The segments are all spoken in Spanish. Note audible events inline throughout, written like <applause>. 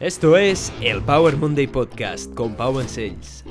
Esto es el Power Monday Podcast con Pau Sales.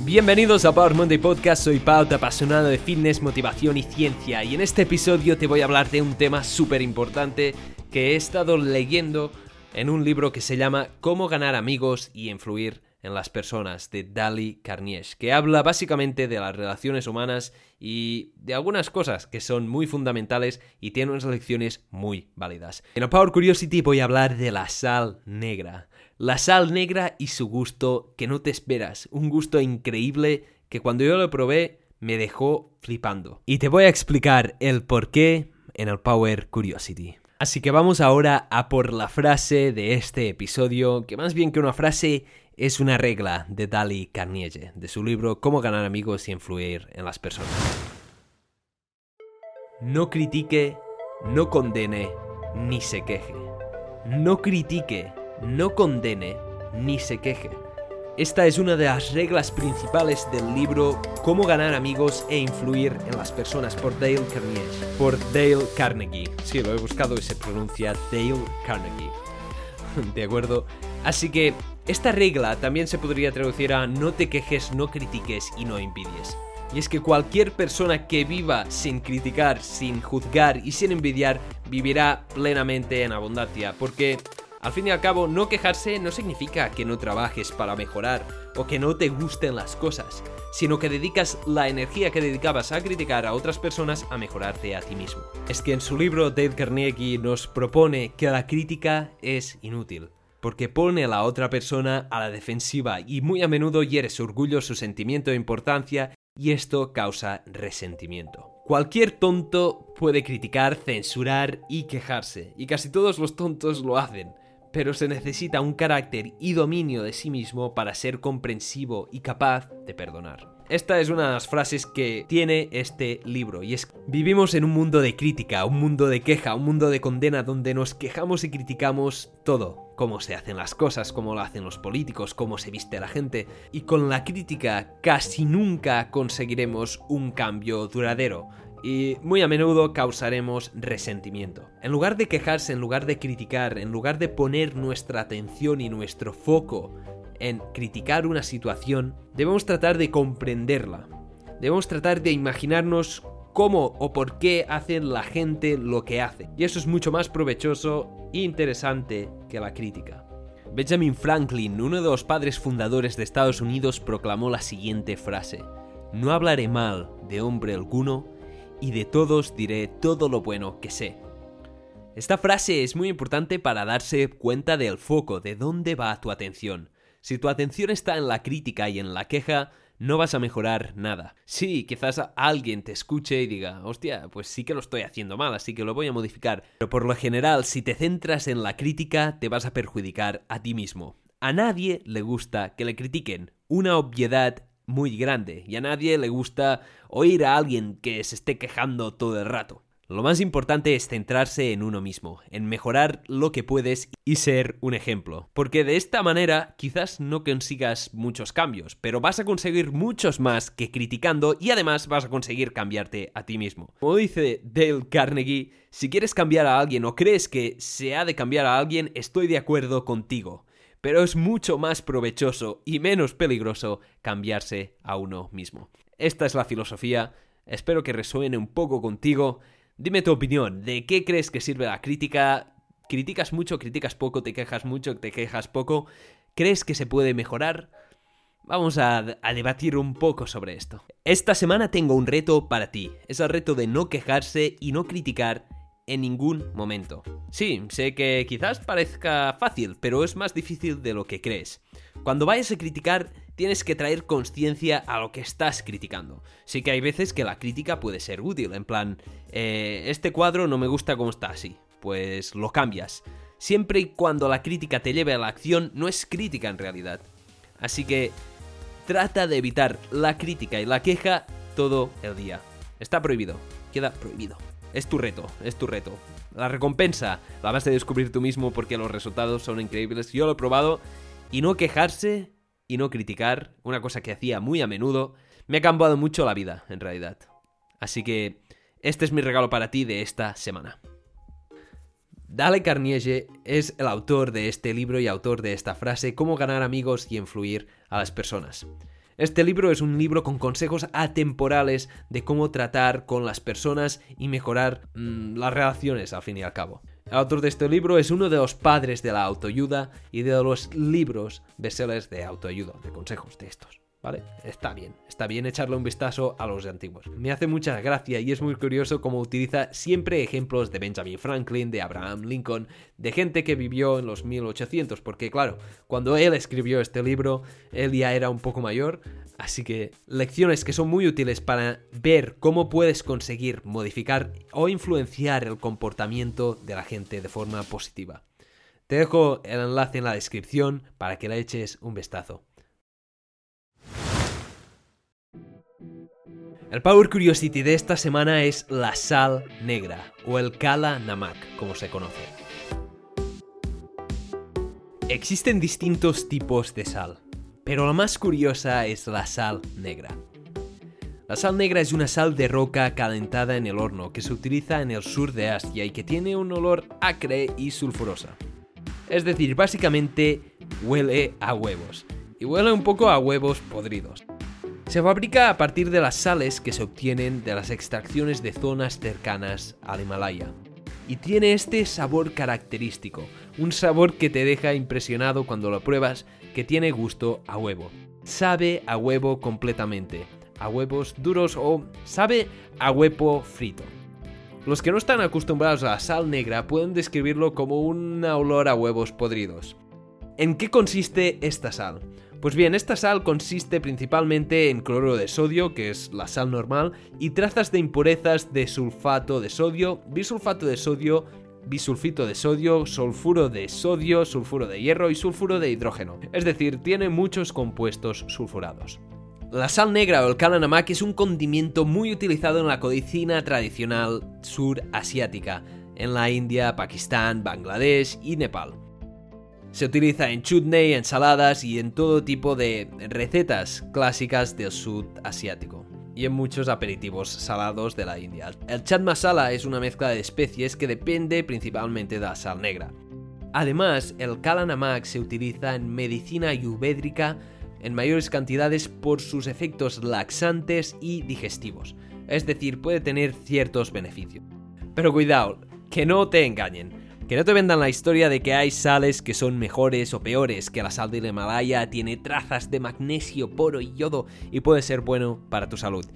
Bienvenidos a Power Monday Podcast, soy Pau, apasionado de fitness, motivación y ciencia y en este episodio te voy a hablar de un tema súper importante que he estado leyendo en un libro que se llama Cómo ganar amigos y influir en las personas de Dali Carnies, que habla básicamente de las relaciones humanas y de algunas cosas que son muy fundamentales y tiene unas lecciones muy válidas. En el Power Curiosity voy a hablar de la sal negra. La sal negra y su gusto que no te esperas, un gusto increíble que cuando yo lo probé me dejó flipando. Y te voy a explicar el por qué en el Power Curiosity. Así que vamos ahora a por la frase de este episodio, que más bien que una frase es una regla de Dali Carnegie, de su libro Cómo ganar amigos y influir en las personas. No critique, no condene, ni se queje. No critique, no condene, ni se queje. Esta es una de las reglas principales del libro Cómo ganar amigos e influir en las personas por Dale Carnegie. Por Dale Carnegie. Sí, lo he buscado y se pronuncia Dale Carnegie. <laughs> ¿De acuerdo? Así que esta regla también se podría traducir a no te quejes, no critiques y no envidies. Y es que cualquier persona que viva sin criticar, sin juzgar y sin envidiar, vivirá plenamente en abundancia, porque al fin y al cabo no quejarse no significa que no trabajes para mejorar o que no te gusten las cosas, sino que dedicas la energía que dedicabas a criticar a otras personas a mejorarte a ti mismo. Es que en su libro Dave Carnegie nos propone que la crítica es inútil porque pone a la otra persona a la defensiva y muy a menudo hiere su orgullo, su sentimiento de importancia y esto causa resentimiento. Cualquier tonto puede criticar, censurar y quejarse, y casi todos los tontos lo hacen, pero se necesita un carácter y dominio de sí mismo para ser comprensivo y capaz de perdonar. Esta es una de las frases que tiene este libro y es vivimos en un mundo de crítica, un mundo de queja, un mundo de condena donde nos quejamos y criticamos todo, cómo se hacen las cosas, cómo lo hacen los políticos, cómo se viste la gente. Y con la crítica casi nunca conseguiremos un cambio duradero. Y muy a menudo causaremos resentimiento. En lugar de quejarse, en lugar de criticar, en lugar de poner nuestra atención y nuestro foco en criticar una situación, debemos tratar de comprenderla. Debemos tratar de imaginarnos cómo o por qué hace la gente lo que hace. Y eso es mucho más provechoso e interesante que la crítica. Benjamin Franklin, uno de los padres fundadores de Estados Unidos, proclamó la siguiente frase. No hablaré mal de hombre alguno y de todos diré todo lo bueno que sé. Esta frase es muy importante para darse cuenta del foco, de dónde va tu atención. Si tu atención está en la crítica y en la queja, no vas a mejorar nada. Sí, quizás alguien te escuche y diga, hostia, pues sí que lo estoy haciendo mal, así que lo voy a modificar. Pero por lo general, si te centras en la crítica, te vas a perjudicar a ti mismo. A nadie le gusta que le critiquen. Una obviedad muy grande. Y a nadie le gusta oír a alguien que se esté quejando todo el rato. Lo más importante es centrarse en uno mismo, en mejorar lo que puedes y ser un ejemplo. Porque de esta manera quizás no consigas muchos cambios, pero vas a conseguir muchos más que criticando y además vas a conseguir cambiarte a ti mismo. Como dice Dale Carnegie, si quieres cambiar a alguien o crees que se ha de cambiar a alguien, estoy de acuerdo contigo. Pero es mucho más provechoso y menos peligroso cambiarse a uno mismo. Esta es la filosofía, espero que resuene un poco contigo. Dime tu opinión, ¿de qué crees que sirve la crítica? ¿Criticas mucho, criticas poco, te quejas mucho, te quejas poco? ¿Crees que se puede mejorar? Vamos a, debatir un poco sobre esto. Esta semana tengo un reto para ti. Es el reto de no quejarse y no criticar en ningún momento. Sí, sé que quizás parezca fácil, pero es más difícil de lo que crees. Cuando vayas a criticar, tienes que traer conciencia a lo que estás criticando. Sí que hay veces que la crítica puede ser útil, en plan, eh, este cuadro no me gusta como está así, pues lo cambias. Siempre y cuando la crítica te lleve a la acción, no es crítica en realidad. Así que trata de evitar la crítica y la queja todo el día. Está prohibido, queda prohibido. Es tu reto, es tu reto. La recompensa la vas a descubrir tú mismo porque los resultados son increíbles. Yo lo he probado y no quejarse y no criticar, una cosa que hacía muy a menudo, Me ha cambiado mucho la vida, en realidad. Así que este es mi regalo para ti de esta semana. Dale Carnegie es el autor de este libro y autor de esta frase, Cómo ganar amigos y influir a las personas. Este libro es un libro con consejos atemporales de cómo tratar con las personas y mejorar mm, las relaciones al fin y al cabo. El autor de este libro es uno de los padres de la autoayuda y de los libros bestsellers de autoayuda, de consejos de estos. ¿Vale? Está bien, está bien echarle un vistazo a los antiguos. Me hace mucha gracia y es muy curioso cómo utiliza siempre ejemplos de Benjamin Franklin, de Abraham Lincoln, de gente que vivió en los 1800, porque claro, cuando él escribió este libro, él ya era un poco mayor, así que lecciones que son muy útiles para ver cómo puedes conseguir modificar o influenciar el comportamiento de la gente de forma positiva. Te dejo el enlace en la descripción para que le eches un vistazo. El Power Curiosity de esta semana es la sal negra, o el Kala Namak, como se conoce. Existen distintos tipos de sal, pero la más curiosa es la sal negra. La sal negra es una sal de roca calentada en el horno que se utiliza en el sur de Asia y que tiene un olor acre y sulfurosa. Es decir, básicamente huele a huevos, y huele un poco a huevos podridos. Se fabrica a partir de las sales que se obtienen de las extracciones de zonas cercanas al Himalaya. Y tiene este sabor característico, un sabor que te deja impresionado cuando lo pruebas, que tiene gusto a huevo. Sabe a huevo completamente, a huevos duros o sabe a huevo frito. Los que no están acostumbrados a la sal negra pueden describirlo como un olor a huevos podridos. ¿En qué consiste esta sal? Pues bien, esta sal consiste principalmente en cloruro de sodio, que es la sal normal, y trazas de impurezas de sulfato de sodio, bisulfato de sodio, bisulfito de sodio, sulfuro de sodio, sulfuro de hierro y sulfuro de hidrógeno. Es decir, tiene muchos compuestos sulfurados. La sal negra o el kalanamak es un condimento muy utilizado en la cocina tradicional surasiática, en la India, Pakistán, Bangladesh y Nepal. Se utiliza en chutney, ensaladas y en todo tipo de recetas clásicas del sud asiático y en muchos aperitivos salados de la India. El chat masala es una mezcla de especies que depende principalmente de la sal negra. Además, el kala namak se utiliza en medicina ayurvédica en mayores cantidades por sus efectos laxantes y digestivos, es decir, puede tener ciertos beneficios. Pero cuidado, que no te engañen. Que no te vendan la historia de que hay sales que son mejores o peores, que la sal del Himalaya tiene trazas de magnesio, poro y yodo y puede ser bueno para tu salud.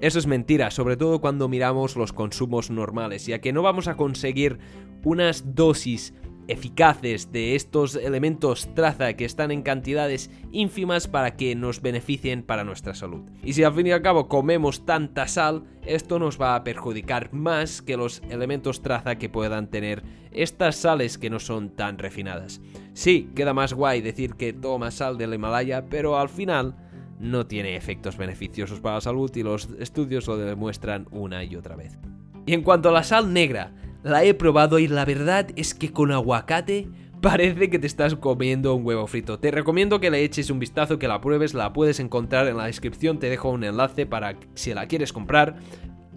Eso es mentira, sobre todo cuando miramos los consumos normales, ya que no vamos a conseguir unas dosis eficaces de estos elementos traza que están en cantidades ínfimas para que nos beneficien para nuestra salud. Y si al fin y al cabo comemos tanta sal, esto nos va a perjudicar más que los elementos traza que puedan tener estas sales que no son tan refinadas. Sí, queda más guay decir que toma sal del Himalaya, pero al final no tiene efectos beneficiosos para la salud y los estudios lo demuestran una y otra vez. Y en cuanto a la sal negra, la he probado y la verdad es que con aguacate parece que te estás comiendo un huevo frito. Te recomiendo que le eches un vistazo, que la pruebes, la puedes encontrar en la descripción, te dejo un enlace para si la quieres comprar.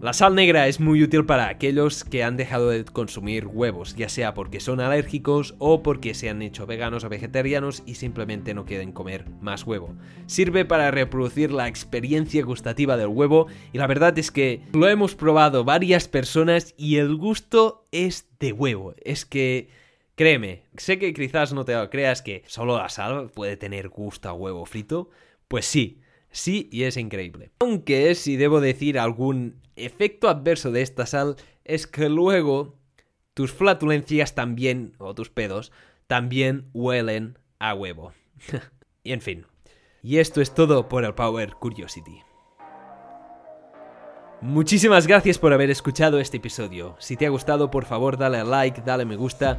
La sal negra es muy útil para aquellos que han dejado de consumir huevos, ya sea porque son alérgicos o porque se han hecho veganos o vegetarianos y simplemente no quieren comer más huevo. Sirve para reproducir la experiencia gustativa del huevo y la verdad es que lo hemos probado varias personas y el gusto es de huevo. Es que... Créeme, sé que quizás no te creas que solo la sal puede tener gusto a huevo frito. Pues sí, sí y es increíble. Aunque si debo decir algún efecto adverso de esta sal es que luego tus flatulencias también, o tus pedos, también huelen a huevo. <laughs> y en fin. Y esto es todo por el Power Curiosity. Muchísimas gracias por haber escuchado este episodio. Si te ha gustado, por favor, dale a like, dale me gusta,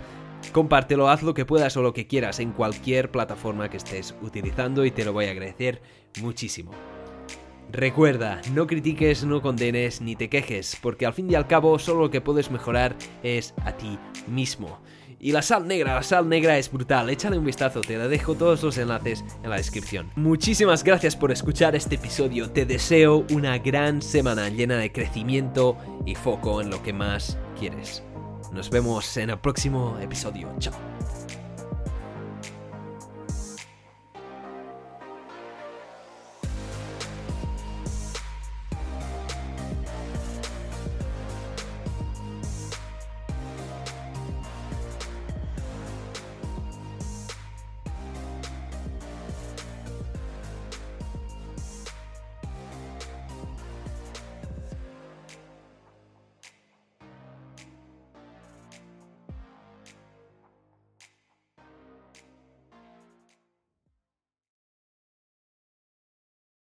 compártelo, haz lo que puedas o lo que quieras en cualquier plataforma que estés utilizando y te lo voy a agradecer muchísimo. Recuerda, no critiques, no condenes ni te quejes, porque al fin y al cabo solo lo que puedes mejorar es a ti mismo. Y la sal negra, la sal negra es brutal, échale un vistazo, te dejo todos los enlaces en la descripción. Muchísimas gracias por escuchar este episodio, te deseo una gran semana llena de crecimiento y foco en lo que más quieres. Nos vemos en el próximo episodio, chao.